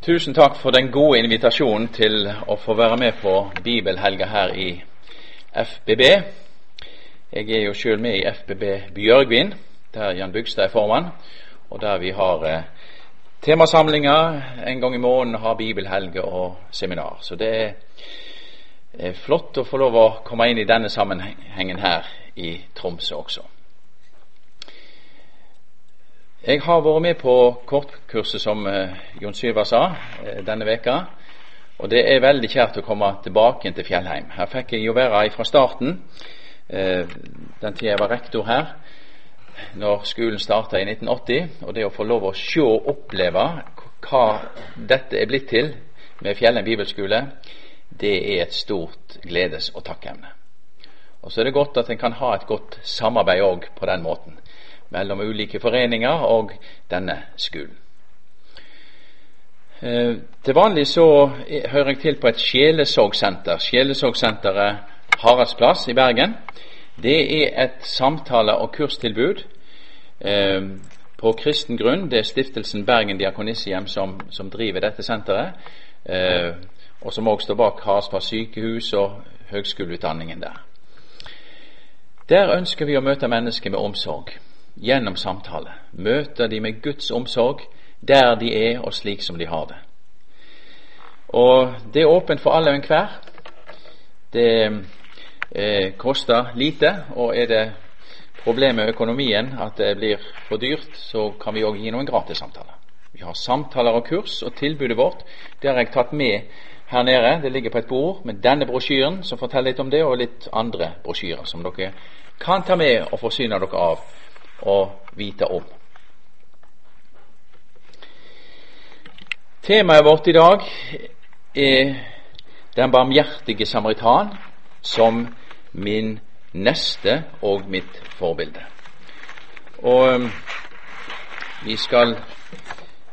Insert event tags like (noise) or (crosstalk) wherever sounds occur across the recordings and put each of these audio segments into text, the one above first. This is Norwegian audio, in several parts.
Tusen takk for den gode invitasjonen til å få være med på bibelhelga her i FBB. Jeg er jo sjøl med i FBB Bjørgvin, der Jan Bygstad er formann, og der vi har eh, temasamlinger en gang i måneden, har bibelhelge og seminar. Så det er eh, flott å få lov å komme inn i denne sammenhengen her i Tromsø også. Jeg har vært med på kortkurset, som eh, Jon Syver sa, eh, denne veka, og det er veldig kjært å komme tilbake til Fjellheim. Her fikk jeg jo være fra starten, eh, den tida jeg var rektor her, når skolen starta i 1980. Og det å få lov å se og oppleve hva dette er blitt til med Fjellheim bibelskole, det er et stort gledes- og takkemne. Og så er det godt at en kan ha et godt samarbeid òg på den måten mellom ulike foreninger og denne skolen. Eh, til vanlig så hører jeg til på et sjelesorgsenter. Sjelesorgsenteret Haraldsplass i Bergen. Det er et samtale- og kurstilbud eh, på kristen grunn. Det er stiftelsen Bergen Diakonissehjem som, som driver dette senteret, eh, og som også står bak Haraldsplass sykehus og høgskoleutdanningen der. Der ønsker vi å møte mennesker med omsorg gjennom samtale. Møter de med Guds omsorg der de er og slik som de har det. Og det er åpent for alle og enhver. Det eh, koster lite, og er det problemet med økonomien at det blir for dyrt, så kan vi òg gi noen gratissamtaler. Vi har samtaler og kurs, og tilbudet vårt det har jeg tatt med her nede. Det ligger på et bord med denne brosjyren som forteller litt om det, og litt andre brosjyrer som dere kan ta med og forsyne dere av å vite om. Temaet vårt i dag er den barmhjertige samaritan som min neste og mitt forbilde. Og um, vi skal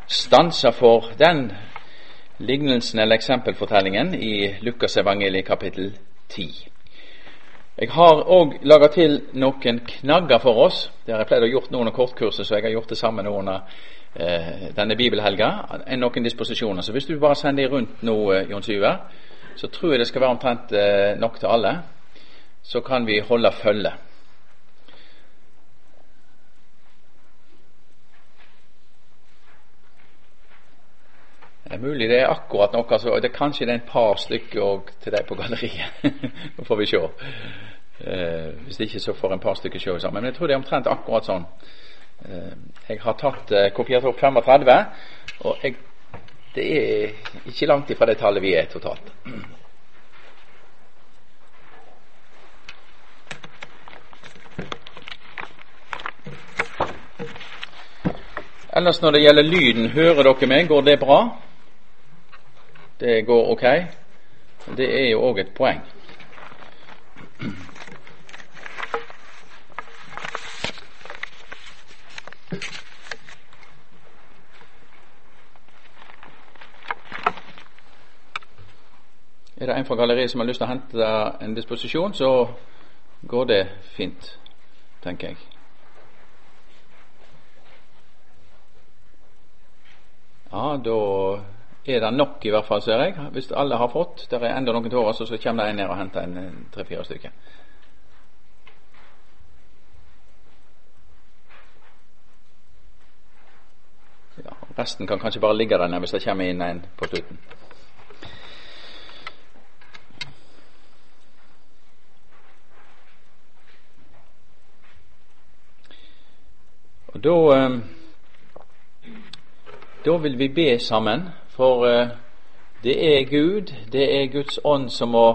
stanse for den lignelsen eller eksempelfortellingen i Lukas evangeliet kapittel 10. Jeg har òg laga til noen knagger for oss. Det har jeg pleid å gjort nå under kortkurset, så jeg har gjort det samme nå under eh, denne bibelhelga. Noen disposisjoner. Så hvis du bare sender de rundt nå, eh, Jon Syver, så tror jeg det skal være omtrent eh, nok til alle. Så kan vi holde følge. Det er mulig det er akkurat noe, Altså, det er kanskje det er et par stykker til deg på galleriet. (laughs) Nå får vi se. Eh, hvis ikke så får en par stykker se sammen. Men jeg tror det er omtrent akkurat sånn. Eh, jeg har tatt eh, kopiert opp 35, og jeg, det er ikke langt ifra det tallet vi er totalt. Ellers når det gjelder lyden, hører dere meg? Går det bra? Det går ok? Det er jo òg et poeng. Er det en fra galleriet som har lyst til å hente en disposisjon, så går det fint, tenker jeg. Ja, da er det nok i hvert fall, ser jeg. Hvis alle har fått. Det er enda noen til overs, så kommer det en ned og henter en tre-fire stykker. Ja, resten kan kanskje bare ligge der nede hvis det kommer inn en på slutten. Og da, eh, da vil vi be sammen, for eh, det er Gud, det er Guds ånd som må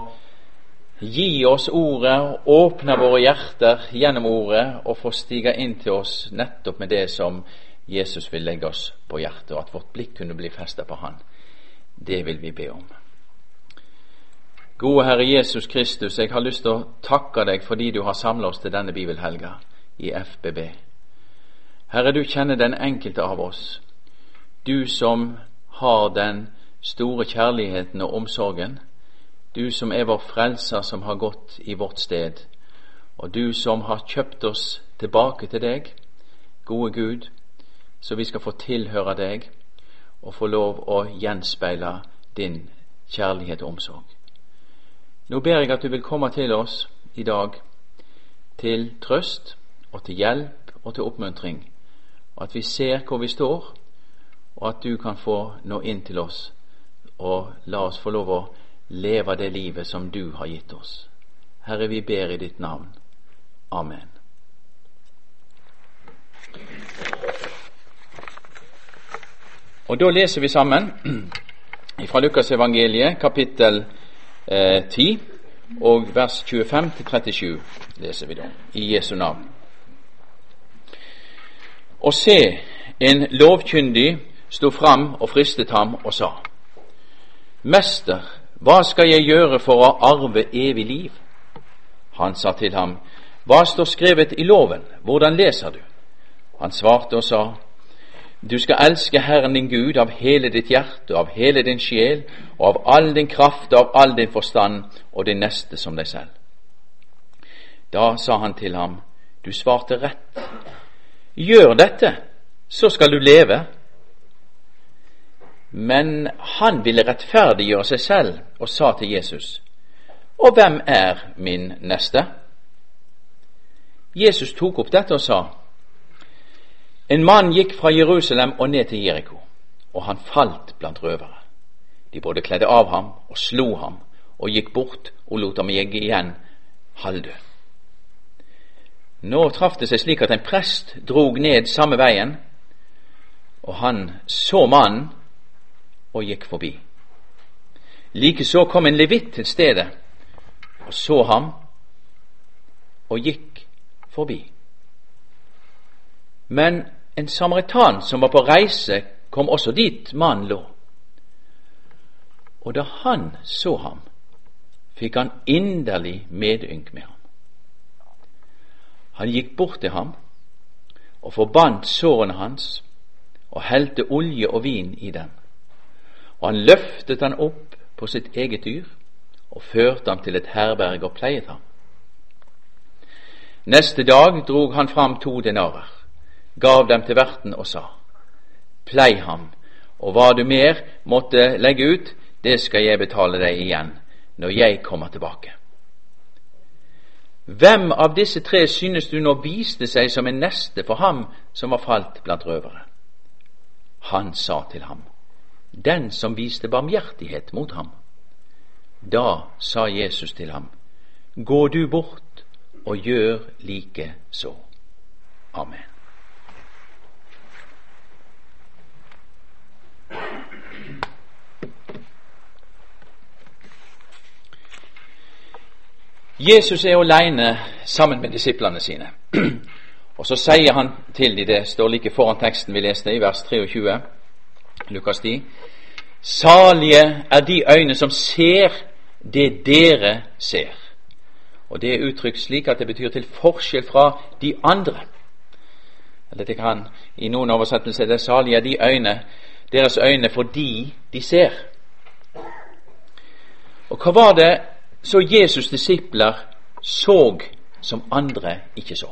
gi oss ordet, åpne våre hjerter gjennom ordet og få stige inn til oss nettopp med det som Jesus vil legge oss på hjertet, og at vårt blikk kunne bli festet på Han. Det vil vi be om. Gode Herre Jesus Kristus, jeg har lyst til å takke deg fordi du har samla oss til denne bibelhelga i FBB. Herre, du kjenner den enkelte av oss. Du som har den store kjærligheten og omsorgen. Du som er vår frelser, som har gått i vårt sted. Og du som har kjøpt oss tilbake til deg, gode Gud, så vi skal få tilhøre deg. og få lov å gjenspeile din kjærlighet og omsorg. Nå ber jeg at du vil komme til oss i dag til trøst og til hjelp og til oppmuntring, og at vi ser hvor vi står, og at du kan få nå inn til oss og la oss få lov å leve det livet som du har gitt oss. Herre, vi ber i ditt navn. Amen. Og Da leser vi sammen (clears throat) fra Lukasevangeliet, kapittel eh, 10, og vers 25-37 leser vi da, i Jesu navn. Og se, en lovkyndig sto fram og fristet ham og sa:" Mester, hva skal jeg gjøre for å arve evig liv? Han sa til ham, Hva står skrevet i loven, hvordan leser du? Han svarte og sa, Du skal elske Herren din Gud av hele ditt hjerte, av hele din sjel, og av all din kraft og av all din forstand, og din neste som deg selv. Da sa han til ham, Du svarte rett. Gjør dette, så skal du leve. Men han ville rettferdiggjøre seg selv og sa til Jesus, Og hvem er min neste? Jesus tok opp dette og sa, En mann gikk fra Jerusalem og ned til Jeriko, og han falt blant røvere. De både kledde av ham og slo ham og gikk bort og lot ham igjen halvdød. Nå traff det seg slik at en prest drog ned samme veien, og han så mannen og gikk forbi. Likeså kom en levitt til stedet og så ham og gikk forbi. Men en samaritan som var på reise, kom også dit mannen lå. Og da han så ham, fikk han inderlig medynk med ham. Han gikk bort til ham og forbandt sårene hans og helte olje og vin i dem. Og han løftet han opp på sitt eget dyr og førte ham til et herberg og pleiet ham. Neste dag drog han fram to denarer, gav dem til verten og sa, Plei ham, og hva du mer måtte legge ut, det skal jeg betale deg igjen når jeg kommer tilbake. Hvem av disse tre synes du nå viste seg som en neste for ham som var falt blant røvere? Han sa til ham, den som viste barmhjertighet mot ham. Da sa Jesus til ham, Gå du bort og gjør like så. Amen. Jesus er alene sammen med disiplene sine. (clears throat) Og så sier han til dem, det står like foran teksten vi leste i vers 23, Lukas 10. Salige er de øyne som ser det dere ser. Og Det er uttrykt slik at det betyr til forskjell fra de andre. Eller det kan i noen oversettelser det salige er de øyne, deres øyne fordi de ser. Og hva var det så Jesus' disipler så som andre ikke så?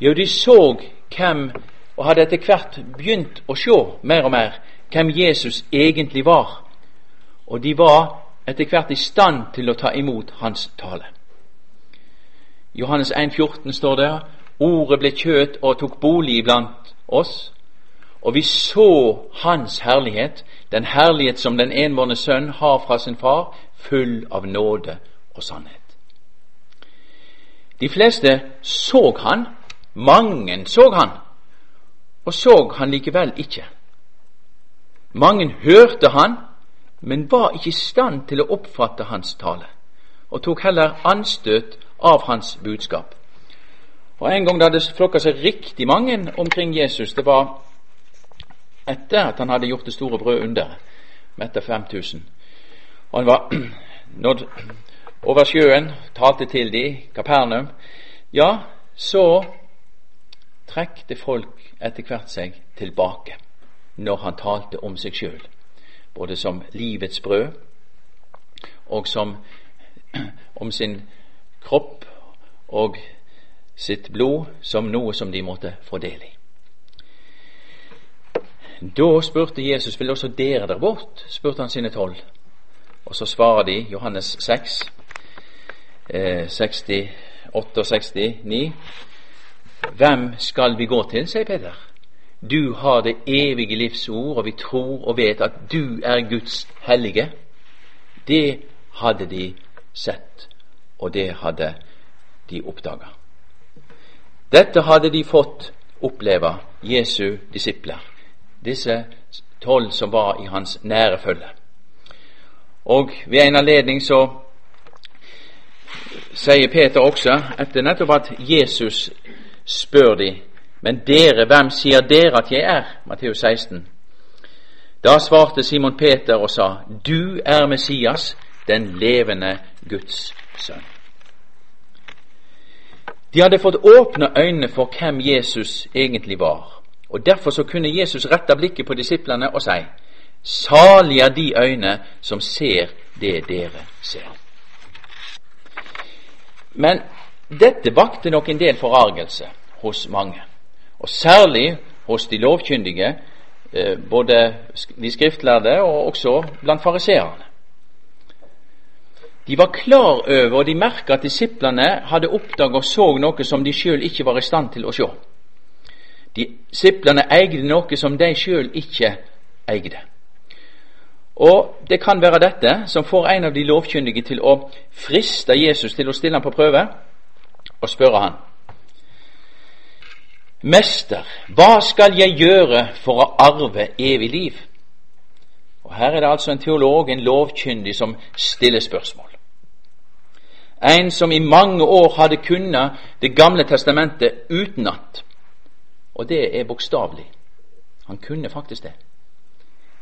Jo, de så hvem og hadde etter hvert begynt å se mer og mer hvem Jesus egentlig var, og de var etter hvert i stand til å ta imot hans tale. Johannes 1,14 står der Ordet ble kjøt og tok bolig iblant oss, og vi så Hans herlighet, den herlighet som den enbårne sønn har fra sin far, full av nåde og sannhet. De fleste så han, mange så han, og så han likevel ikke. Mange hørte han, men var ikke i stand til å oppfatte hans tale, og tok heller anstøt av hans budskap. Og En gang da det flokka seg riktig mange omkring Jesus, det var etter at han hadde gjort det store brødunderet, metta 5000. Og han var (clears throat) nådd over sjøen, talte til de, Kapernaum. Ja, så trekte folk etter hvert seg tilbake når han talte om seg sjøl, både som livets brød og som (clears throat) om sin kropp og sitt blod som noe som de måtte få del i. Da spurte Jesus vil også dere der bort, spurte han sine tolv. Og så svarer de, Johannes 6, eh, 68 og 69, Hvem skal vi gå til, sier Peter. Du har det evige livs ord, og vi tror og vet at du er Guds hellige. Det hadde de sett, og det hadde de oppdaga. Dette hadde de fått oppleve, Jesu disipler, disse tolv som var i hans nære følge. Og ved en anledning så sier Peter også, etter nettopp at Jesus spør de, men dere, hvem sier dere at jeg er? Matteus 16. Da svarte Simon Peter og sa, Du er Messias, den levende Guds sønn. De hadde fått åpne øynene for hvem Jesus egentlig var, og derfor så kunne Jesus rette blikket på disiplene og si, Salige er de øyne som ser det dere ser. Men dette vakte nok en del forargelse hos mange, og særlig hos de lovkyndige, eh, både de skriftlærde og også blant fariseerne. De var klar over, og de merka at disiplene hadde oppdaget og så noe som de sjøl ikke var i stand til å se. Disiplene eide noe som de sjøl ikke eide. Og Det kan være dette som får en av de lovkyndige til å friste Jesus til å stille ham på prøve og spørre han. Mester, hva skal jeg gjøre for å arve evig liv? Og Her er det altså en teolog, en lovkyndig, som stiller spørsmål. En som i mange år hadde kunnet Det gamle testamentet utenat. Og det er bokstavelig. Han kunne faktisk det.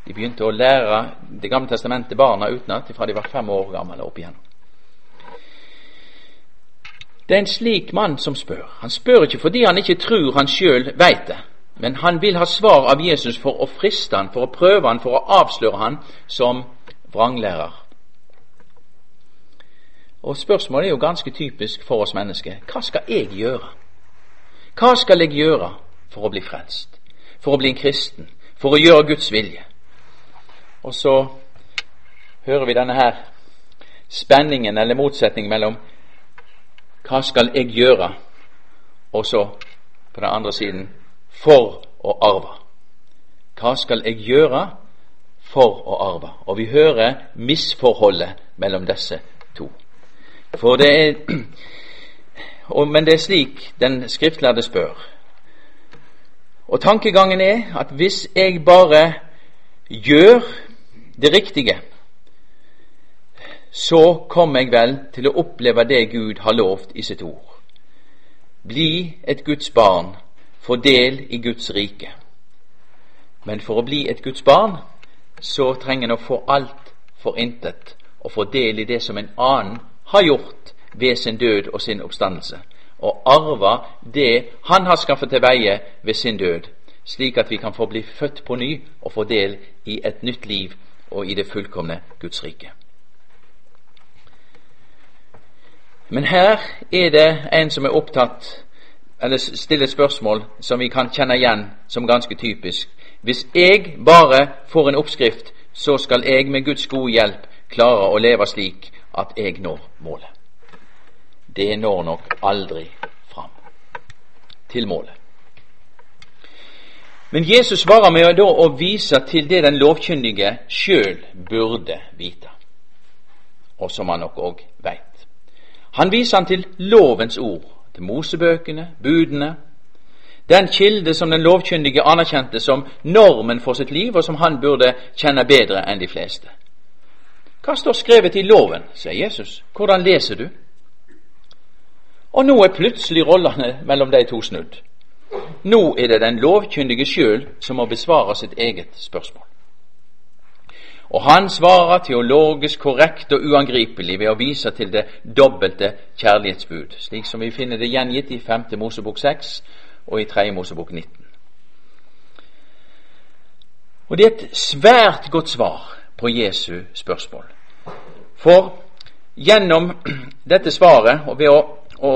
De begynte å lære Det gamle testamentet barna utenat fra de var fem år gamle opp igjennom. Det er en slik mann som spør. Han spør ikke fordi han ikke tror han sjøl veit det, men han vil ha svar av Jesus for å friste han, for å prøve han, for å avsløre han som vranglærer. Og Spørsmålet er jo ganske typisk for oss mennesker. Hva skal jeg gjøre? Hva skal jeg gjøre for å bli frelst? For å bli en kristen? For å gjøre Guds vilje? Og så hører vi denne her spenningen eller motsetningen mellom hva skal jeg gjøre, og så på den andre siden for å arve. Hva skal jeg gjøre for å arve? Og vi hører misforholdet mellom disse to. For det er, (clears throat) men det er slik den skriftlærde spør. Og tankegangen er at hvis jeg bare gjør det riktige, så kommer jeg vel til å oppleve det Gud har lovt i sitt ord. Bli et Guds barn, få del i Guds rike. Men for å bli et Guds barn, så trenger en å få alt for intet, og få del i det som en annen har gjort ved sin død og sin oppstandelse, og arve det han har skaffet til veie ved sin død, slik at vi kan få bli født på ny og få del i et nytt liv og i det fullkomne Guds rike. Men her er det en som er opptatt eller stiller spørsmål som vi kan kjenne igjen som ganske typisk. Hvis jeg bare får en oppskrift, så skal jeg med Guds gode hjelp klare å leve slik at jeg når målet. Det når nok aldri fram til målet. Men Jesus svarer med å vise til det den lovkyndige sjøl burde vite, og som han nok òg veit. Han viser han til lovens ord, til Mosebøkene, budene, den kilde som den lovkyndige anerkjente som normen for sitt liv, og som han burde kjenne bedre enn de fleste. Hva står skrevet i loven, sier Jesus. Hvordan leser du? Og nå er plutselig rollene mellom de to snudd. Nå er det den lovkyndige sjøl som må besvare sitt eget spørsmål. Og han svarer teologisk korrekt og uangripelig ved å vise til det dobbelte kjærlighetsbud, slik som vi finner det gjengitt i 5. Mosebok 6 og i 3. Mosebok 19. Og det er et svært godt svar på Jesu spørsmål. For gjennom (clears throat) dette svaret, og ved å, å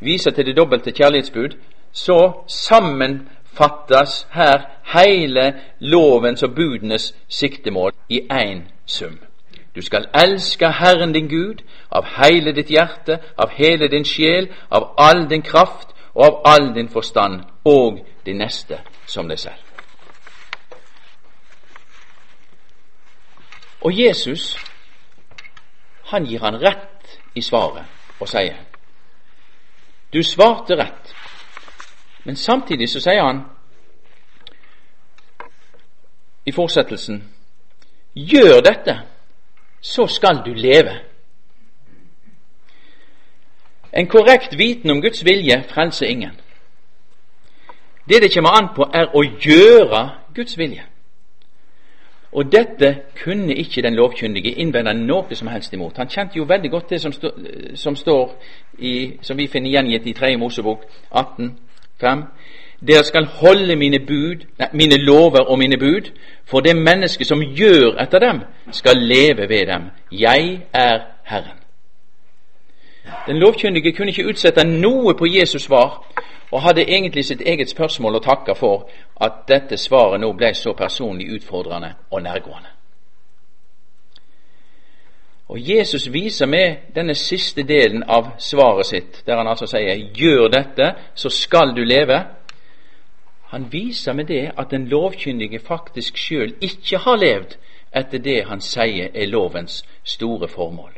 vise til det dobbelte kjærlighetsbud, så sammen fattes her hele lovens og budenes siktemål i én sum. Du skal elske Herren din Gud av hele ditt hjerte, av hele din sjel, av all din kraft og av all din forstand, og de neste som deg selv. Og Jesus, han gir han rett i svaret og sier Du svarte rett. Men samtidig så sier han i fortsettelsen Gjør dette, så skal du leve. En korrekt viten om Guds vilje frelser ingen. Det det kommer an på, er å gjøre Guds vilje. Og dette kunne ikke den lovkyndige innvende noe som helst imot. Han kjente jo veldig godt det som, stå, som står i, som vi finner gjengitt i 3. Mosebok 18, 5. Dere skal holde mine, bud, nei, mine lover og mine bud, for det mennesket som gjør etter dem, skal leve ved dem. Jeg er Herren. Den lovkyndige kunne ikke utsette noe på Jesus svar, og hadde egentlig sitt eget spørsmål å takke for at dette svaret nå ble så personlig utfordrende og nærgående. Og Jesus viser med denne siste delen av svaret sitt, der han altså sier 'gjør dette, så skal du leve', han viser med det at den lovkyndige faktisk sjøl ikke har levd etter det han sier er lovens store formål.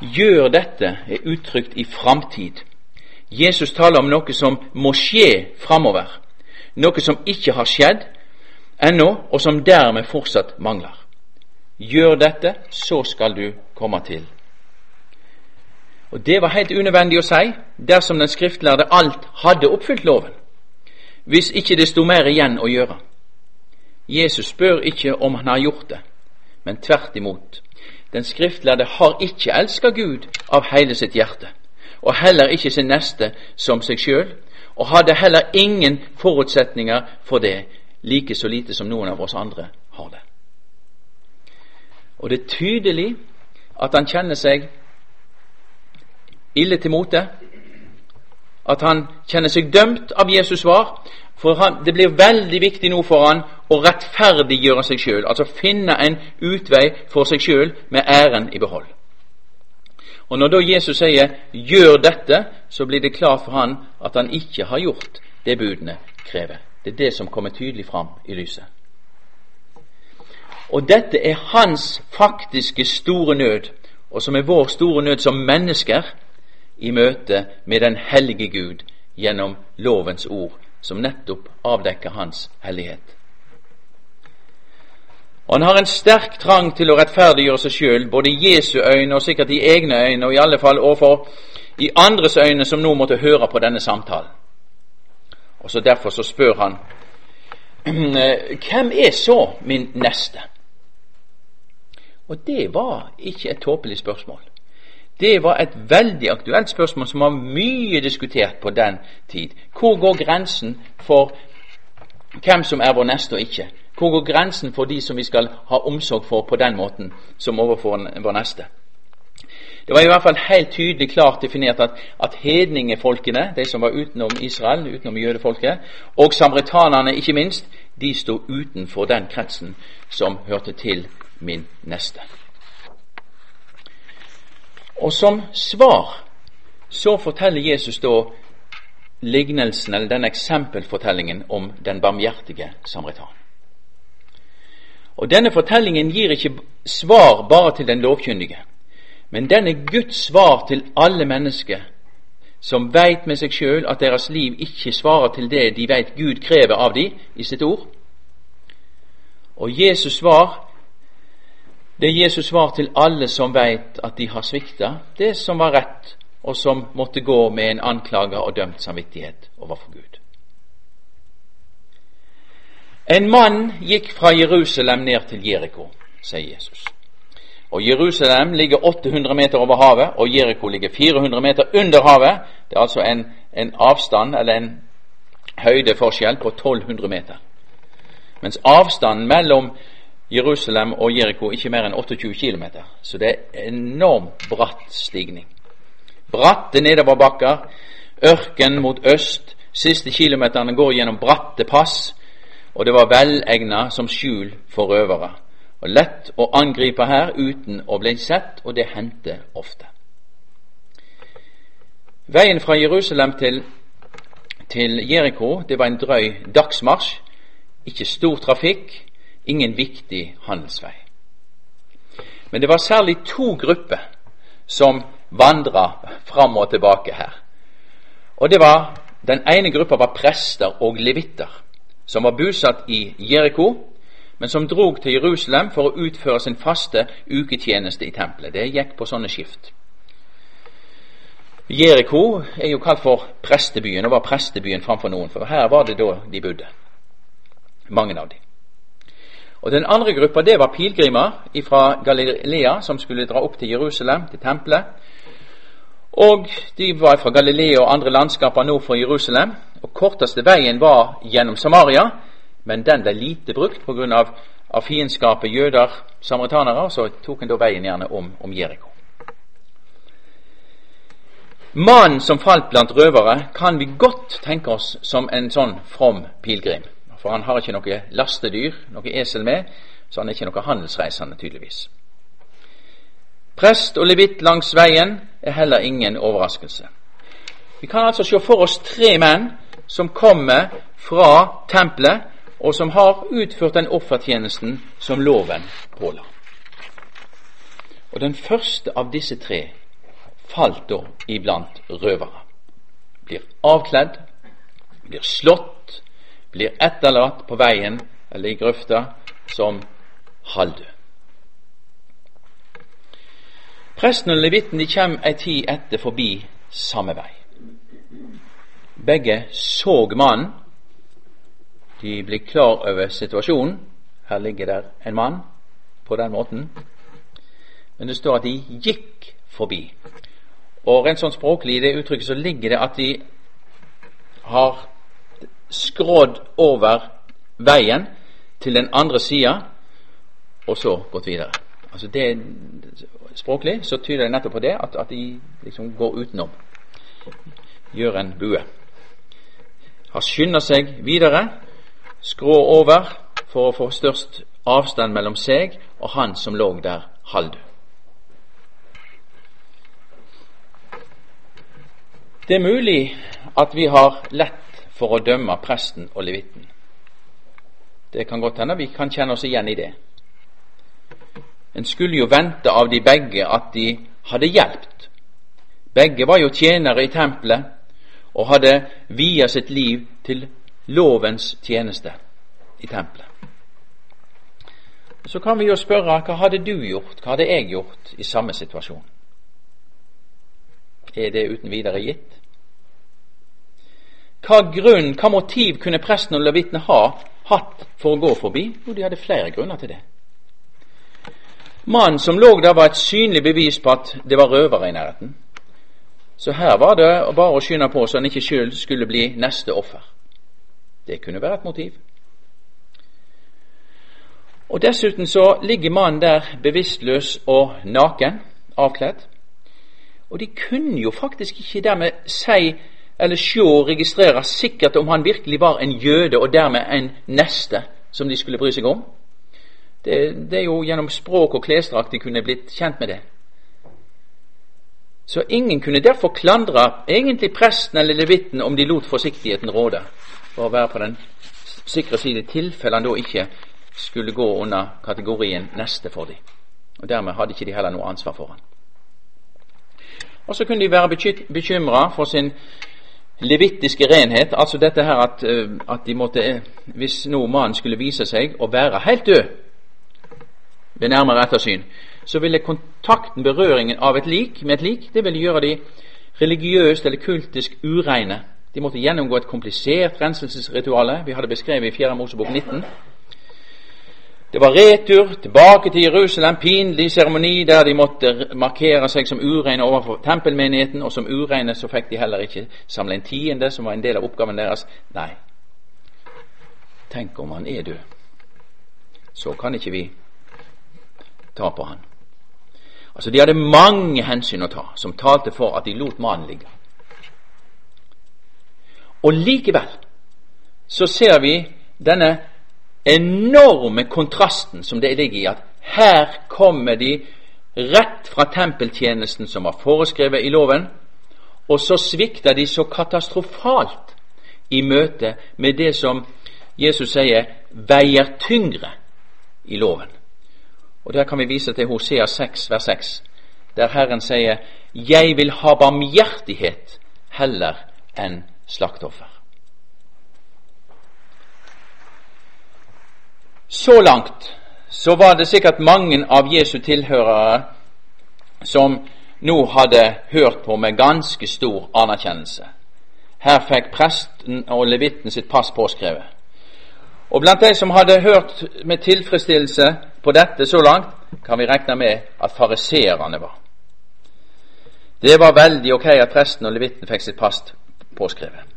Gjør dette er uttrykt i framtid. Jesus taler om noe som må skje framover, noe som ikke har skjedd ennå, og som dermed fortsatt mangler. Gjør dette, så skal du komme til og Det var helt unødvendig å si dersom den skriftlærde alt hadde oppfylt loven, hvis ikke det sto mer igjen å gjøre. Jesus spør ikke om han har gjort det, men tvert imot. Den skriftlærde har ikke elska Gud av hele sitt hjerte, og heller ikke sin neste som seg sjøl, og hadde heller ingen forutsetninger for det, like så lite som noen av oss andre har det. Og det er tydelig at han kjenner seg ille til mote, at han kjenner seg dømt av Jesus svar. For han, det blir veldig viktig nå for han å rettferdiggjøre seg sjøl, altså finne en utvei for seg sjøl med æren i behold. Og Når da Jesus sier 'gjør dette', så blir det klart for han at han ikke har gjort det budene krever. Det er det som kommer tydelig fram i lyset. Og dette er hans faktiske store nød, og som er vår store nød som mennesker, i møte med den hellige Gud gjennom lovens ord, som nettopp avdekker Hans hellighet. Og Han har en sterk trang til å rettferdiggjøre seg sjøl, både i Jesu øyne og sikkert i egne øyne, og i alle fall overfor i andres øyne som nå måtte høre på denne samtalen. Og så Derfor så spør han (clears throat) hvem er så min neste? Og det var ikke et tåpelig spørsmål. Det var et veldig aktuelt spørsmål som var mye diskutert på den tid. Hvor går grensen for hvem som er vår neste og ikke? Hvor går grensen for de som vi skal ha omsorg for på den måten som overfor vår neste? Det var i hvert fall helt tydelig klart definert at, at hedningefolkene, de som var utenom Israel, utenom jødefolket, og samaritanerne ikke minst, de sto utenfor den kretsen som hørte til min neste. Og som svar så forteller Jesus da lignelsen, eller den eksempelfortellingen om den barmhjertige samaritan. Og Denne fortellingen gir ikke svar bare til den lovkyndige, men den er Guds svar til alle mennesker som veit med seg sjøl at deres liv ikke svarer til det de veit Gud krever av dem i sitt ord. Og Jesus svar det Jesus svar til alle som veit at de har svikta det som var rett, og som måtte gå med en anklaga og dømt samvittighet overfor Gud. En mann gikk fra Jerusalem ned til Jeriko, sier Jesus. Og Jerusalem ligger 800 meter over havet, og Jeriko ligger 400 meter under havet. Det er altså en, en avstand, eller en høydeforskjell, på 1200 meter. Mens avstanden mellom Jerusalem og Jeriko ikke mer enn 28 km, så det er enormt bratt stigning. Bratte nedoverbakker ørken mot øst, siste kilometerne går gjennom bratte pass, og det var velegna som skjul for røvere. Og lett å angripe her uten å bli sett, og det hendte ofte. Veien fra Jerusalem til, til Jeriko det var en drøy dagsmarsj. Ikke stor trafikk, ingen viktig handelsvei. Men det var særlig to grupper som vandra fram og tilbake her. Og det var, Den ene gruppa var prester og levitter, som var bosatt i Jeriko, men som drog til Jerusalem for å utføre sin faste uketjeneste i tempelet. Det gikk på sånne skift. Jeriko er jo kalt for prestebyen, og var prestebyen framfor noen, for her var det da de bodde. Mange av dem. Og Den andre gruppa det var pilegrimer fra Galilea som skulle dra opp til Jerusalem, til tempelet. Og De var fra Galilea og andre landskaper nord for Jerusalem. og Korteste veien var gjennom Samaria, men den ble lite brukt pga. Av, av fiendskapet jøder, samaritanere, så tok en da veien gjerne om, om Jeriko. Mannen som falt blant røvere, kan vi godt tenke oss som en sånn from pilegrim. For han har ikke noe lastedyr, noe esel med, så han er ikke noe handelsreisende, tydeligvis. Prest og levitt langs veien er heller ingen overraskelse. Vi kan altså se for oss tre menn som kommer fra tempelet, og som har utført den offertjenesten som loven påla. Og Den første av disse tre falt da iblant røvere. Blir avkledd, blir slått, blir etterlatt på veien eller i grøfta som halvdød. Presten og levitten de kommer ei tid etter forbi samme vei. Begge så mannen. De blir klar over situasjonen. Her ligger der en mann på den måten. Men det står at de gikk forbi. Og rent sånn språklig i det uttrykket så ligger det at de har skrådd over veien til den andre sida, og så gått videre. Altså det, Språklig så tyder det nettopp på det at, at de liksom går utenom. Gjør en bue. Har skynda seg videre, skrå over for å få størst avstand mellom seg og han som lå der halvdød. Det er mulig at vi har lett for å dømme presten og levitten. Det kan godt hende vi kan kjenne oss igjen i det. En skulle jo vente av de begge at de hadde hjulpet. Begge var jo tjenere i tempelet og hadde via sitt liv til lovens tjeneste i tempelet. Så kan vi jo spørre hva hadde du gjort, hva hadde jeg gjort i samme situasjon? Er det uten videre gitt? Hva grunn, hva motiv kunne presten og levitene ha hatt for å gå forbi? Jo, de hadde flere grunner til det. Mannen som lå der, var et synlig bevis på at det var røvere i nærheten. Så her var det bare å skynde på så han ikke sjøl skulle bli neste offer. Det kunne være et motiv. Og Dessuten så ligger mannen der bevisstløs og naken, avkledd. Og de kunne jo faktisk ikke dermed si eller sjå registrere sikkert om han virkelig var en jøde og dermed en neste som de skulle bry seg om. Det, det er jo gjennom språk og klesdrakt de kunne blitt kjent med det. Så ingen kunne derfor klandre egentlig presten eller levitten om de lot forsiktigheten råde, for å være på den sikre side, i tilfelle han da ikke skulle gå under kategorien neste for dem. Og Dermed hadde ikke de heller noe ansvar for han. Og så kunne de være bekymra for sin levittiske renhet, altså dette her at, eh, at de måtte, eh, hvis nå mannen skulle vise seg å være helt død ved nærmere ettersyn, så ville kontakten, berøringen av et lik med et lik, det ville gjøre de religiøst eller kultisk ureine. De måtte gjennomgå et komplisert renselsesrituale. Vi hadde beskrevet i 4. Mosebok 19. Det var retur tilbake til Jerusalem, pinlig seremoni der de måtte markere seg som ureine overfor tempelmenigheten, og som ureine så fikk de heller ikke samle en tiende, som var en del av oppgaven deres. Nei, tenk om han er død. Så kan ikke vi ta på han. Altså, De hadde mange hensyn å ta, som talte for at de lot mannen ligge. Og likevel så ser vi denne enorme kontrasten som det ligger i at her kommer de rett fra tempeltjenesten som var foreskrevet i loven, og så svikter de så katastrofalt i møte med det som Jesus sier veier tyngre i loven. Og Der kan vi vise til Hosea 6, vers 6, der Herren sier 'Jeg vil ha barmhjertighet heller enn slaktoffer'. Så langt så var det sikkert mange av Jesu tilhørere som nå hadde hørt på med ganske stor anerkjennelse. Her fikk presten og levitten sitt pass påskrevet. Og blant de som hadde hørt med tilfredsstillelse på dette så langt, kan vi regne med at fariseerne var. Det var veldig ok at presten og levitten fikk sitt pass påskrevet.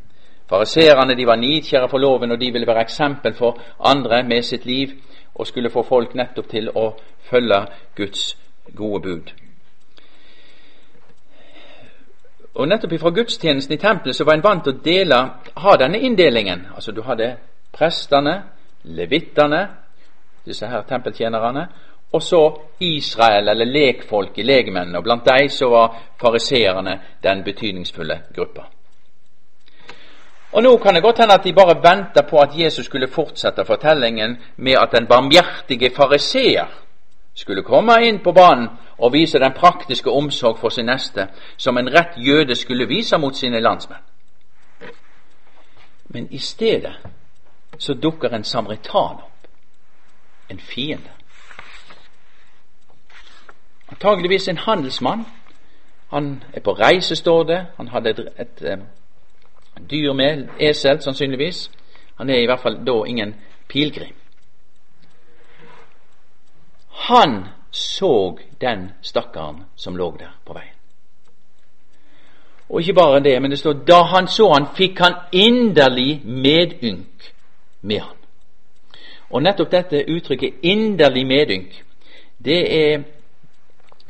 Fariseerne var nidkjære for loven, og de ville være eksempel for andre med sitt liv og skulle få folk nettopp til å følge Guds gode bud. Og Nettopp fra gudstjenesten i tempelet så var en vant til å dele, ha denne inndelingen. Altså Du hadde prestene, levittene, disse her tempeltjenerne, og så Israel, eller lekfolk i legemennene. Og blant dem så var fariseerne den betydningsfulle gruppa. Og Nå kan det godt hende at de bare venta på at Jesus skulle fortsette fortellingen med at den barmhjertige fariseer skulle komme inn på banen og vise den praktiske omsorg for sin neste, som en rett jøde skulle vise mot sine landsmenn. Men i stedet så dukker en samaritan opp, en fiende. Antageligvis en handelsmann. Han er på reise, står det. Han hadde et, et, et dyr med, esel sannsynligvis. Han er i hvert fall da ingen pilegrim. Han så den stakkaren som lå der på veien. Og ikke bare det, men det står da han så han, fikk han inderlig medynk med han. Og nettopp dette uttrykket 'inderlig medynk', det er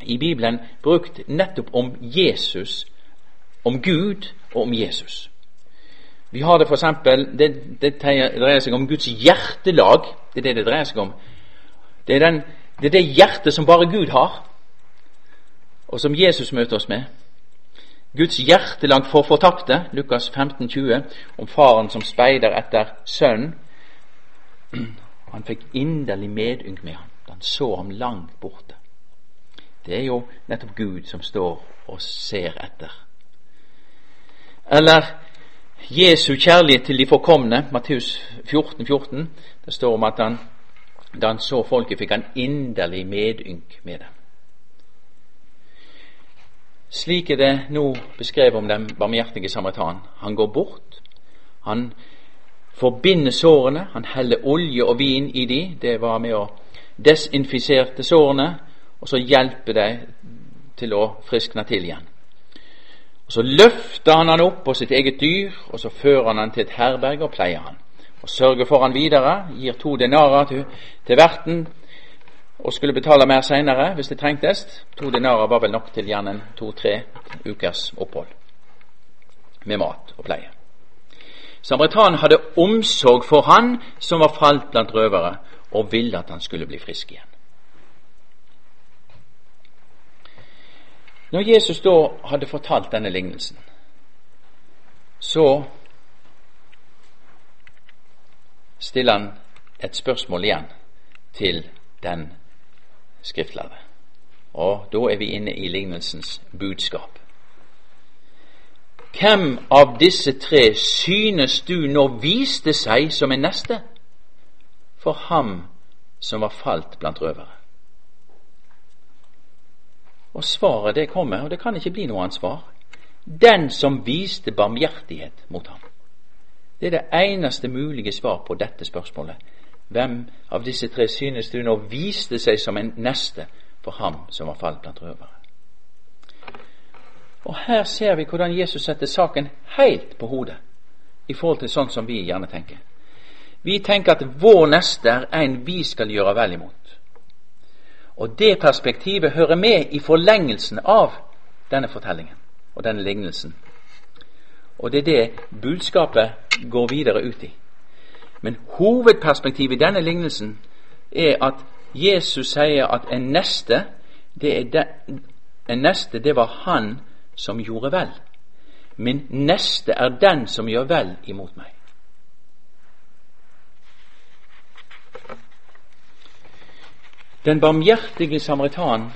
i Bibelen brukt nettopp om Jesus, om Gud og om Jesus. Vi har det f.eks. Det, det dreier seg om Guds hjertelag. Det er det det dreier seg om. Det er, den, det er det hjertet som bare Gud har, og som Jesus møter oss med. Guds hjertelag for fortapte, Lukas 15, 20, om faren som speider etter sønnen. Han fikk inderlig medynk med ham han så ham langt borte. Det er jo nettopp Gud som står og ser etter. Eller Jesu kjærlighet til de forkomne, Matteus 14, 14, det står om at han, da han så folket, fikk han inderlig medynk med dem. Slik er det nå beskrevet om den barmhjertige samaritan. Han går bort, han forbinder sårene, han heller olje og vin i de, det var med å desinfiserte sårene, og så hjelper de til å friskne til igjen. Og Så løfter han han opp på sitt eget dyr, og så fører han han til et herberg og pleier han. Og Sørger for han videre, gir to denarer til, til verten, og skulle betale mer seinere hvis det trengtes. To denarer var vel nok til gjerne to-tre ukers opphold med mat og pleie. Samaritanen hadde omsorg for han som var falt blant røvere, og ville at han skulle bli frisk igjen. Når Jesus da hadde fortalt denne lignelsen, så stiller han et spørsmål igjen til den skriftlærde. Og da er vi inne i lignelsens budskap. Hvem av disse tre synes du nå viste seg som en neste for ham som var falt blant røvere? Og svaret det kommer, og det kan ikke bli noe annet svar. Den som viste barmhjertighet mot ham. Det er det eneste mulige svar på dette spørsmålet. Hvem av disse tre synes du nå viste seg som en neste for ham som var falt blant røvere? Og Her ser vi hvordan Jesus setter saken helt på hodet i forhold til sånn som vi gjerne tenker. Vi tenker at vår neste er en vi skal gjøre vel imot. Og det perspektivet hører med i forlengelsen av denne fortellingen og denne lignelsen. Og det er det budskapet går videre ut i. Men hovedperspektivet i denne lignelsen er at Jesus sier at en neste, det, den, en neste, det var han som gjorde vel. Min neste er den som gjør vel imot meg. Den barmhjertige samaritan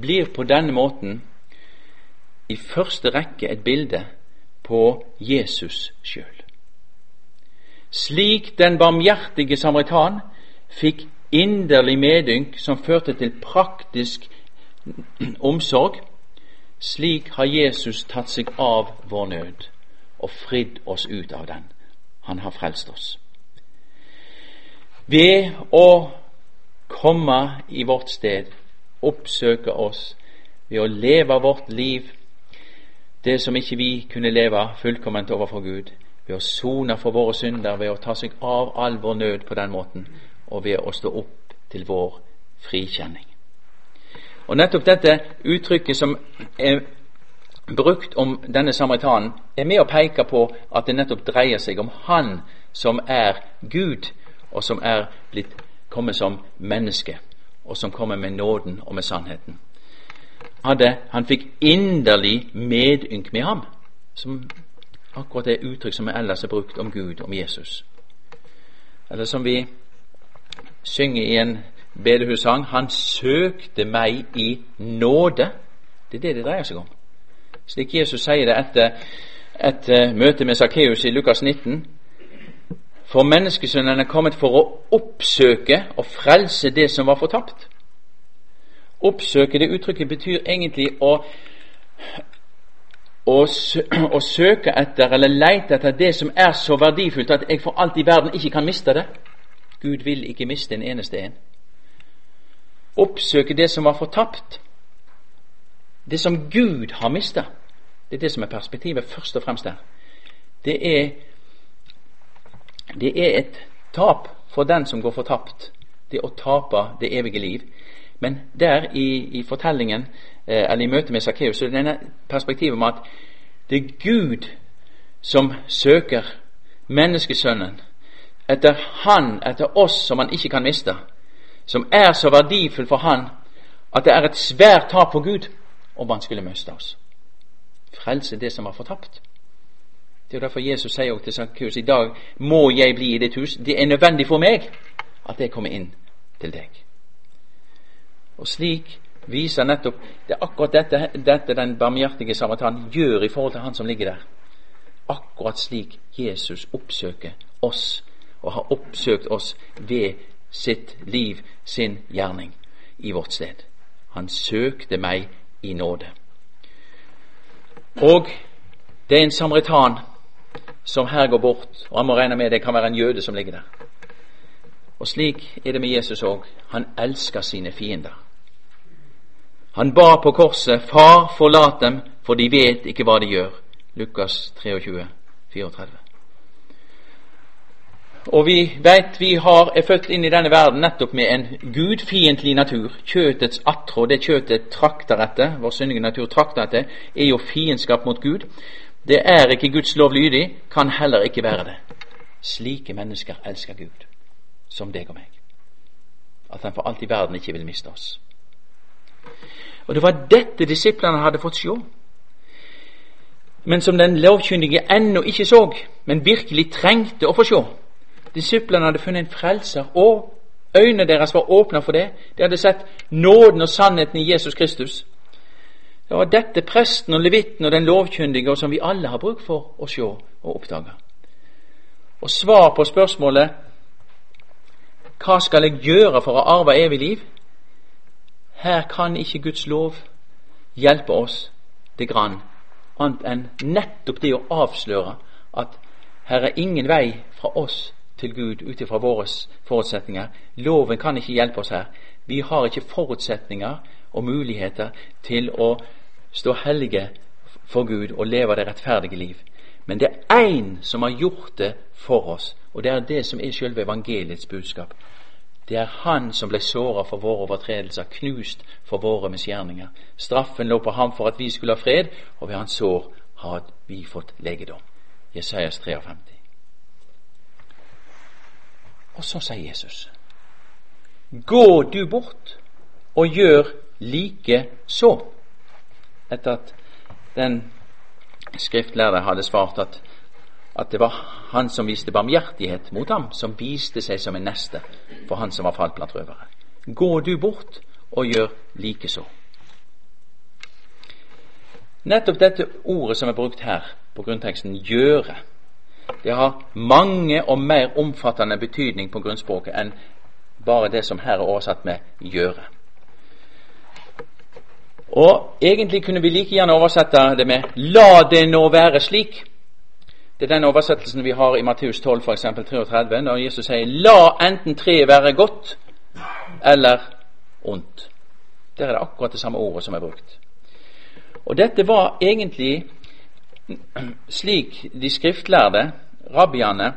blir på denne måten i første rekke et bilde på Jesus sjøl. Slik den barmhjertige samaritan fikk inderlig medynk som førte til praktisk omsorg, slik har Jesus tatt seg av vår nød og fridd oss ut av den. Han har frelst oss. Ved å komme i vårt sted, oppsøke oss, ved å leve vårt liv det som ikke vi kunne leve fullkomment overfor Gud, ved å sone for våre synder, ved å ta seg av all vår nød på den måten, og ved å stå opp til vår frikjenning. Og nettopp dette uttrykket som er brukt om denne samaritanen, er med å peke på at det nettopp dreier seg om Han som er Gud, og som er blitt kommet som menneske, og som kommer med nåden og med sannheten. Hadde, han fikk inderlig medynk med ham, som akkurat det uttrykk som ellers er brukt om Gud, om Jesus. Eller som vi synger i en bedehussang Han søkte meg i nåde. Det er det det dreier seg om. Slik Jesus sier det etter et møte med Sakkeus i Lukas 19. For menneskesønnen er kommet for å oppsøke og frelse det som var fortapt. Oppsøke, det uttrykket betyr egentlig å, å, å søke etter eller leite etter det som er så verdifullt at jeg for alt i verden ikke kan miste det. Gud vil ikke miste en eneste en. Oppsøke det som var fortapt. Det som Gud har mista. Det er det som er perspektivet først og fremst der. Det er, det er et tap for den som går fortapt. Det å tape det evige liv. Men der i, i fortellingen, eh, eller i møtet med Sakkeus, er det denne perspektivet om at det er Gud som søker menneskesønnen etter Han, etter oss som han ikke kan miste, som er så verdifull for Han at det er et svært tap for Gud om han skulle miste oss. Frelse det som var fortapt. Det er derfor Jesus sier til Sakkeus i dag må jeg bli i ditt hus. Det er nødvendig for meg at jeg kommer inn til deg. Og slik viser nettopp Det er akkurat dette, dette den barmhjertige samaritan gjør i forhold til han som ligger der. Akkurat slik Jesus oppsøker oss, og har oppsøkt oss ved sitt liv, sin gjerning, i vårt sted. Han søkte meg i nåde. Og det er en samaritan som her går bort, og han må regne med det kan være en jøde som ligger der. Og slik er det med Jesus òg. Han elsker sine fiender. Han ba på korset, Far, forlat dem, for de vet ikke hva de gjør. Lukas 23, 34. Og vi vet vi har, er født inn i denne verden nettopp med en gudfiendtlig natur. Kjøtets attrå, det kjøtet trakter etter, vår syndige natur trakter etter, er jo fiendskap mot Gud. Det er ikke Guds lov lydig, kan heller ikke være det. Slike mennesker elsker Gud, som deg og meg. At han for alt i verden ikke vil miste oss. Og det var dette disiplene hadde fått se. Men som den lovkyndige ennå ikke så, men virkelig trengte å få se. Disiplene hadde funnet en frelser, og øynene deres var åpna for det. De hadde sett nåden og sannheten i Jesus Kristus. Det var dette presten og levitten og den lovkyndige, som vi alle har bruk for å se og oppdage. Og svar på spørsmålet hva skal jeg gjøre for å arve evig liv? Her kan ikke Guds lov hjelpe oss det grann, annet enn nettopp det å avsløre at her er ingen vei fra oss til Gud ut ifra våre forutsetninger. Loven kan ikke hjelpe oss her. Vi har ikke forutsetninger og muligheter til å stå hellige for Gud og leve det rettferdige liv. Men det er én som har gjort det for oss, og det er det som er selve evangeliets budskap. Det er Han som ble såra for våre overtredelser, knust for våre misgjerninger. Straffen lå på ham for at vi skulle ha fred, og ved hans sår har vi fått legedom. Jesajas 53. Og så sier Jesus Gå du bort og gjør like så. Etter at den skriftlærde hadde svart at, at det var han som viste barmhjertighet mot ham, som viste seg som en neste for han som var falt blant røvere. Gå du bort og gjør likeså. Nettopp dette ordet som er brukt her på grunnteksten, gjøre, det har mange og mer omfattende betydning på grunnspråket enn bare det som her er oversatt med gjøre. Og egentlig kunne vi like gjerne oversette det med la det nå være slik. Det er den oversettelsen vi har i Matteus 12, f.eks. 33, når Jesus sier la enten treet være godt eller ondt. Der er det akkurat det samme ordet som er brukt. Og dette var egentlig slik de skriftlærde, rabbiene,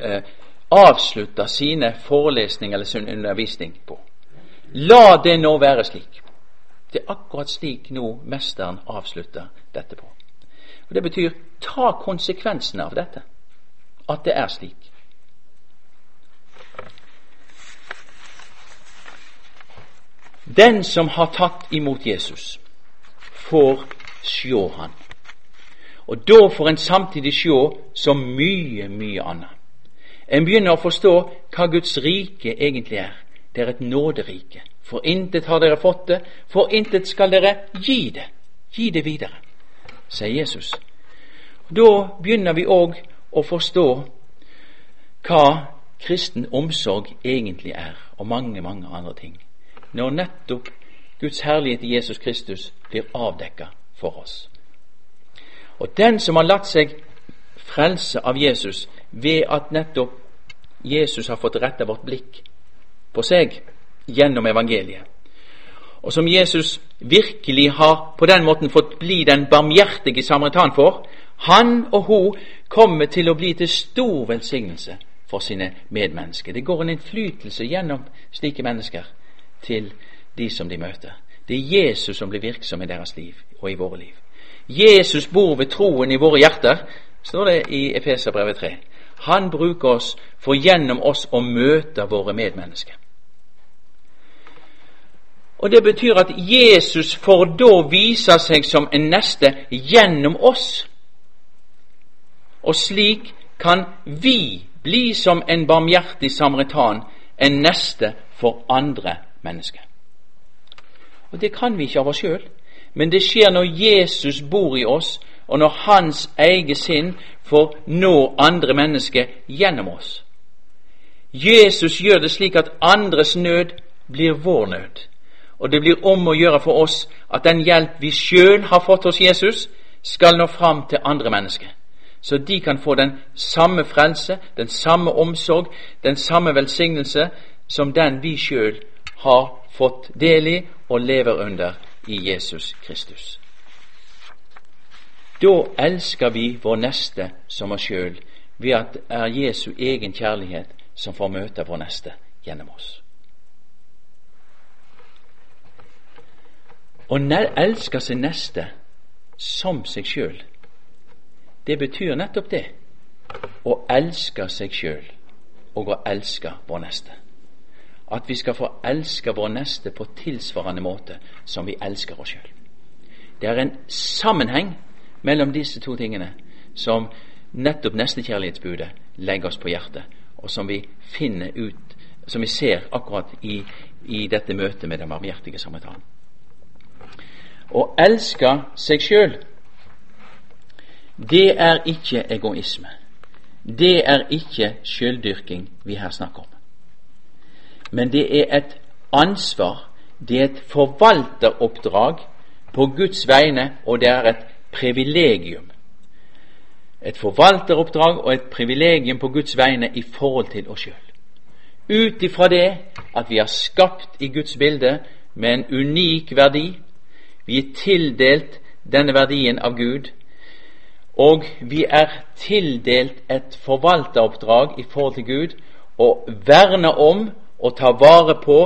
eh, avslutta sine forelesninger eller sin undervisning på. La det nå være slik. Det er akkurat slik nå mesteren avslutter dette på. Og Det betyr ta konsekvensene av dette, at det er slik. Den som har tatt imot Jesus, får sjå han. Og da får en samtidig sjå så mye, mye annet. En begynner å forstå hva Guds rike egentlig er. Det er et nåderike. For intet har dere fått det, for intet skal dere gi det. Gi det videre, sier Jesus. Da begynner vi òg å forstå hva kristen omsorg egentlig er, og mange, mange andre ting når nettopp Guds herlighet i Jesus Kristus blir avdekka for oss. Og den som har latt seg frelse av Jesus ved at nettopp Jesus har fått retta vårt blikk på seg gjennom evangeliet, og som Jesus virkelig har på den måten fått bli den barmhjertige samaritan for, han og hun kommer til å bli til stor velsignelse for sine medmennesker. Det går en innflytelse gjennom slike mennesker til de som de møter. Det er Jesus som blir virksom i deres liv og i våre liv. Jesus bor ved troen i våre hjerter, står det i Efeserbrevet 3. Han bruker oss for gjennom oss å møte våre medmennesker. Og Det betyr at Jesus får da vise seg som en neste gjennom oss. Og slik kan vi bli som en barmhjertig samaritan, en neste for andre mennesker. Og Det kan vi ikke av oss sjøl, men det skjer når Jesus bor i oss, og når Hans eget sinn får nå andre mennesker gjennom oss. Jesus gjør det slik at andres nød blir vår nød. Og det blir om å gjøre for oss at den hjelp vi sjøl har fått hos Jesus, skal nå fram til andre mennesker. Så de kan få den samme frelse, den samme omsorg, den samme velsignelse som den vi sjøl har fått del i og lever under i Jesus Kristus. Da elsker vi vår neste som oss sjøl ved at det er Jesu egen kjærlighet som får møte vår neste gjennom oss. Å elske sin neste som seg sjøl, det betyr nettopp det. Å elske seg sjøl og å elske vår neste at vi skal få elske vår neste på tilsvarende måte som vi elsker oss sjøl. Det er en sammenheng mellom disse to tingene som nettopp nestekjærlighetsbudet legger oss på hjertet, og som vi finner ut, som vi ser akkurat i, i dette møtet med den varmhjertige samaritanen. Å elske seg sjøl, det er ikke egoisme. Det er ikke sjøldyrking vi her snakker om men det er et ansvar, det er et forvalteroppdrag på Guds vegne, og det er et privilegium. Et forvalteroppdrag og et privilegium på Guds vegne i forhold til oss sjøl. Ut ifra det at vi er skapt i Guds bilde med en unik verdi, vi er tildelt denne verdien av Gud, og vi er tildelt et forvalteroppdrag i forhold til Gud å verne om og ta vare på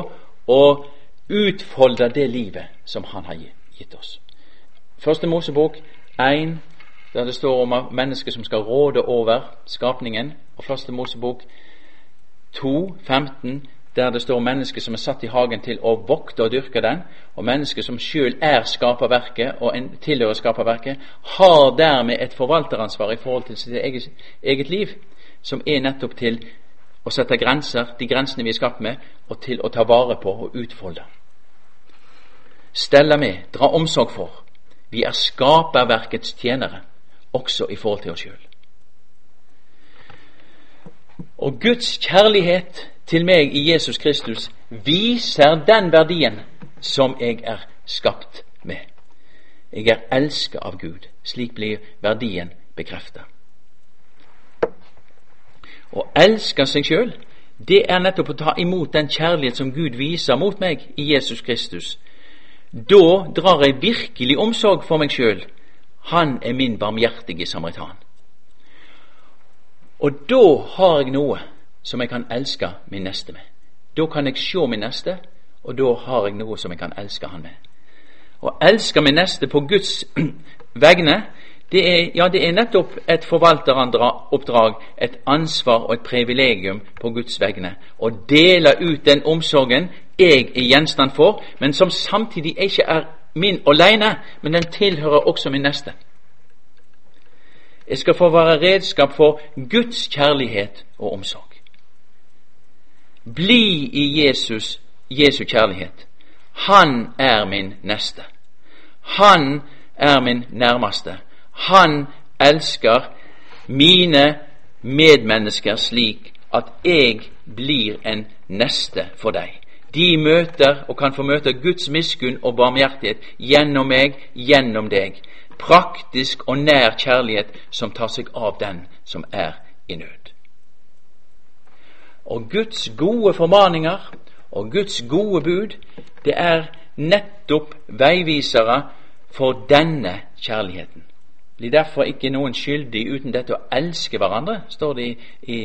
og utfolde det livet som Han har gitt oss. Første Mosebok 1 der det står om mennesker som skal råde over skapningen. Og Første Mosebok 2, 15, der det står mennesker som er satt i hagen til å vokte og dyrke den, og mennesker som sjøl er skaperverket og tilhører skaperverket, har dermed et forvalteransvar i forhold til sitt eget, eget liv, som er nettopp til å sette grenser, de grensene vi er skapt med, og til å ta vare på og utfolde. Stelle med, dra omsorg for. Vi er skaperverkets tjenere, også i forhold til oss sjøl. Og Guds kjærlighet til meg i Jesus Kristus viser den verdien som jeg er skapt med. Jeg er elsket av Gud. Slik blir verdien bekreftet. Å elske seg sjøl, det er nettopp å ta imot den kjærlighet som Gud viser mot meg i Jesus Kristus. Da drar jeg virkelig omsorg for meg sjøl. Han er min barmhjertige samaritan. Og da har jeg noe som jeg kan elske min neste med. Da kan jeg se min neste, og da har jeg noe som jeg kan elske han med. Å elske min neste på Guds (clears throat) vegne, det er, ja, det er nettopp et forvalteroppdrag, et ansvar og et privilegium på Guds vegne. Å dele ut den omsorgen jeg er gjenstand for, men som samtidig ikke er min alene, men den tilhører også min neste. Jeg skal få være redskap for Guds kjærlighet og omsorg. Bli i Jesus, Jesu kjærlighet. Han er min neste. Han er min nærmeste. Han elsker mine medmennesker slik at jeg blir en neste for deg. De møter og kan få møte Guds miskunn og barmhjertighet gjennom meg, gjennom deg. Praktisk og nær kjærlighet som tar seg av den som er i nød. Og Guds gode formaninger og Guds gode bud, det er nettopp veivisere for denne kjærligheten. Blir derfor ikke noen skyldig uten dette å elske hverandre, står det i, i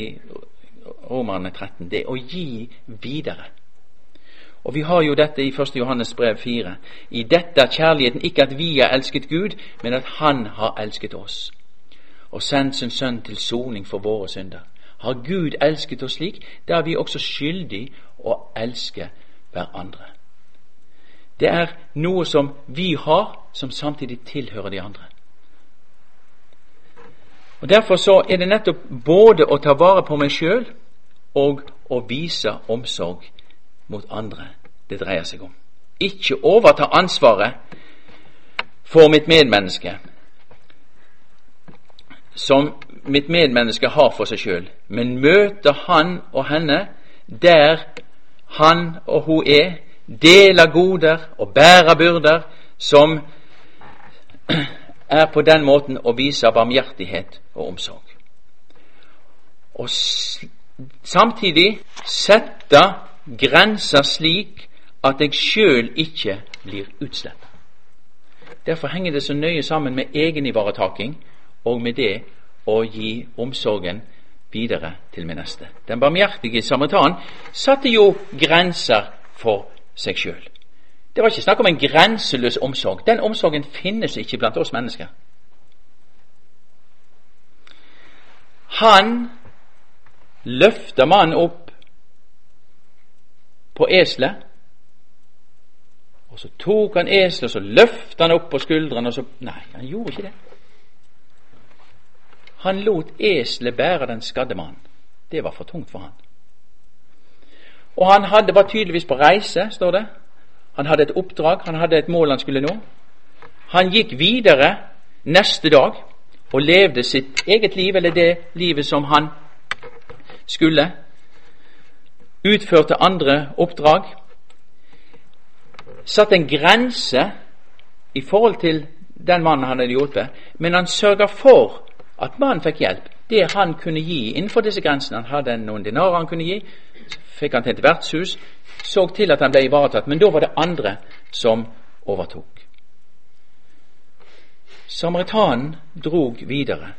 Romerne 13. Det å gi videre. Og Vi har jo dette i 1. Johannes brev 4. I dette er kjærligheten ikke at vi har elsket Gud, men at Han har elsket oss og sendt sin Sønn til soning for våre synder. Har Gud elsket oss slik, da er vi også skyldig å elske hverandre. Det er noe som vi har, som samtidig tilhører de andre. Og Derfor så er det nettopp både å ta vare på meg sjøl og å vise omsorg mot andre det dreier seg om. Ikke overta ansvaret for mitt medmenneske, som mitt medmenneske har for seg sjøl, men møte han og henne der han og hun er, deler goder og bærer byrder, som er på den måten å vise barmhjertighet og omsorg. Og samtidig sette grenser slik at jeg sjøl ikke blir utsletta. Derfor henger det så nøye sammen med egenivaretaking og med det å gi omsorgen videre til min neste. Den barmhjertige samaritan satte jo grenser for seg sjøl. Det var ikke snakk om en grenseløs omsorg. Den omsorgen finnes ikke blant oss mennesker. Han løfter mannen opp på eselet. Og så tok han eselet, og så løfta han opp på skuldrene, og så Nei, han gjorde ikke det. Han lot eselet bære den skadde mannen. Det var for tungt for han. Og han hadde, var tydeligvis på reise, står det. Han hadde et oppdrag, han hadde et mål han skulle nå. Han gikk videre neste dag og levde sitt eget liv, eller det livet som han skulle. Utførte andre oppdrag. Satt en grense i forhold til den mannen han hadde hjulpet, men han sørga for at mannen fikk hjelp. Det han kunne gi innenfor disse grensene. Han hadde noen dinarer han kunne gi. Fikk han til et vertshus. Så til at han ble ivaretatt. Men da var det andre som overtok. Samaritanen drog videre,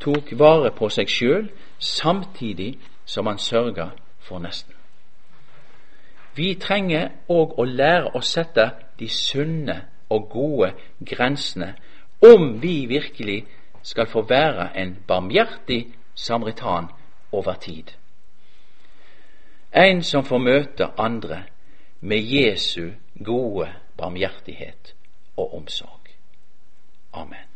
tok vare på seg sjøl, samtidig som han sørga for nesten. Vi trenger òg å lære å sette de sunne og gode grensene om vi virkelig skal få være en barmhjertig samaritan over tid. En som får møte andre med Jesu gode barmhjertighet og omsorg. Amen.